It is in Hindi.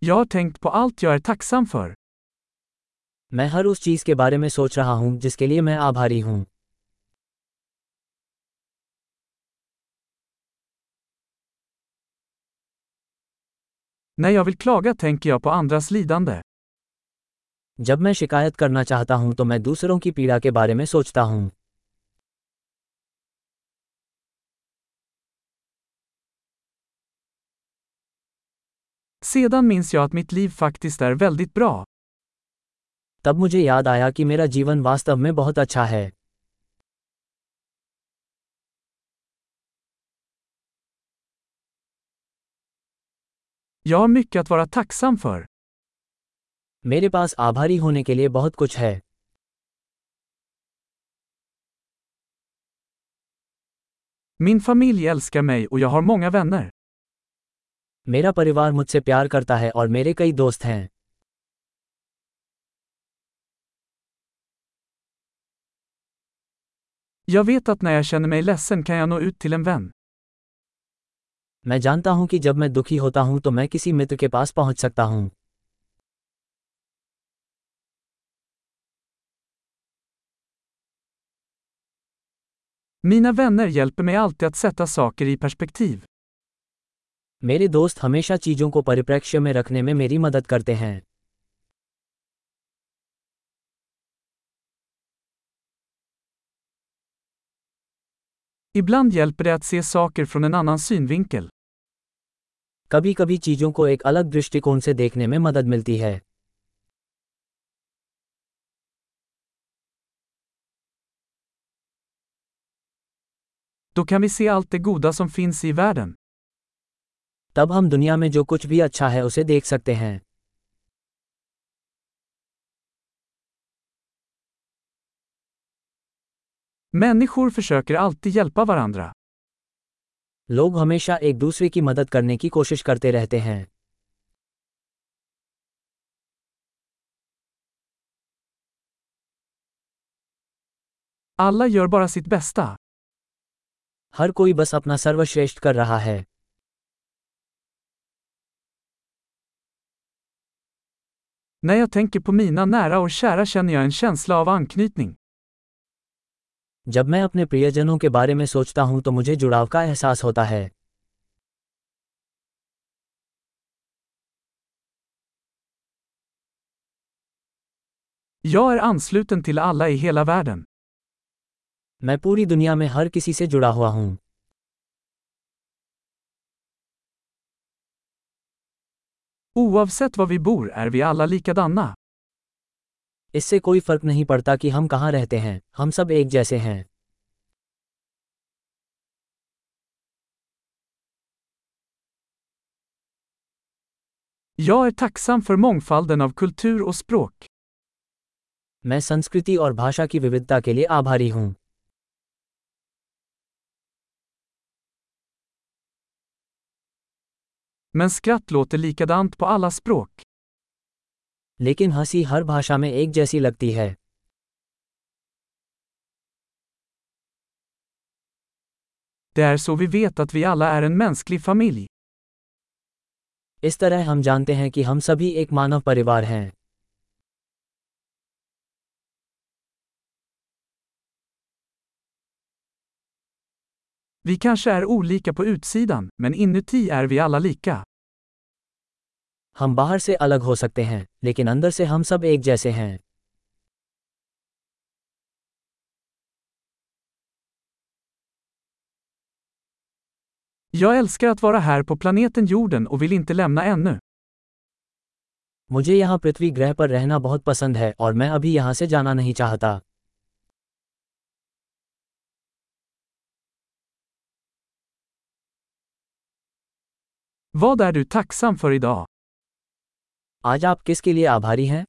Jag har tänkt på allt jag är tacksam för. मैं हर उस चीज़ के बारे में सोच रहा हूँ जिसके लिए मैं आभारी हूँ När jag vill klaga tänker jag på andras lidande. जब मैं शिकायत करना चाहता हूँ तो मैं दूसरों की पीड़ा के बारे में सोचता हूँ Sedan minns jag att mitt liv faktiskt är väldigt bra. तब मुझे याद आया कि मेरा जीवन वास्तव में बहुत अच्छा है Jag har mycket att vara tacksam för. मेरे पास आभारी होने के लिए बहुत कुछ है Min familj älskar mig och jag har många vänner. मेरा परिवार मुझसे प्यार करता है और मेरे कई दोस्त हैं Jag vet att när jag känner mig ledsen kan jag nå ut till en vän. मैं जानता हूँ कि जब मैं दुखी होता हूँ तो मैं किसी मित्र के पास पहुँच सकता हूँ Mina vänner hjälper mig alltid att sätta saker i perspektiv. मेरे दोस्त हमेशा चीज़ों को परिप्रेक्ष्य में रखने में मेरी मदद करते हैं Ibland hjälper det att se saker från en annan synvinkel. कभी कभी चीज़ों को एक अलग दृष्टिकोण से देखने में मदद मिलती है Då kan vi se allt det goda som finns i världen. तब हम दुनिया में जो कुछ भी अच्छा है उसे देख सकते हैं Människor försöker alltid hjälpa varandra. लोग हमेशा एक दूसरे की मदद करने की कोशिश करते रहते हैं Alla gör bara sitt bästa. हर कोई बस अपना सर्वश्रेष्ठ कर रहा है När jag tänker på mina nära och kära känner jag en känsla av anknytning. जब मैं अपने प्रियजनों के बारे में सोचता हूँ तो मुझे जुड़ाव का एहसास होता है Jag är ansluten till alla i hela världen. मैं पूरी दुनिया में हर किसी से जुड़ा हुआ हूँ Oavsett var vi bor är vi alla likadana. इससे कोई फ़र्क नहीं पड़ता कि हम कहाँ रहते हैं हम सब एक जैसे हैं Jag är tacksam för mångfalden av kultur och språk. मैं संस्कृति और भाषा की विविधता के लिए आभारी हूँ Men skratt låter likadant på alla språk. लेकिन हँसी हर भाषा में एक जैसी लगती है Det är så vi vet att vi alla är en mänsklig familj. इस तरह हम जानते हैं कि हम सभी एक मानव परिवार हैं Vi kanske är olika på utsidan, men inuti är vi alla lika. हम बाहर से अलग हो सकते हैं लेकिन अंदर से हम सब एक जैसे हैं Jag älskar att vara här på planeten jorden och vill inte lämna ännu. मुझे यहाँ पृथ्वी ग्रह पर रहना बहुत पसंद है और मैं अभी यहाँ से जाना नहीं चाहता Vad är du tacksam för idag? आज आप किसके लिए आभारी हैं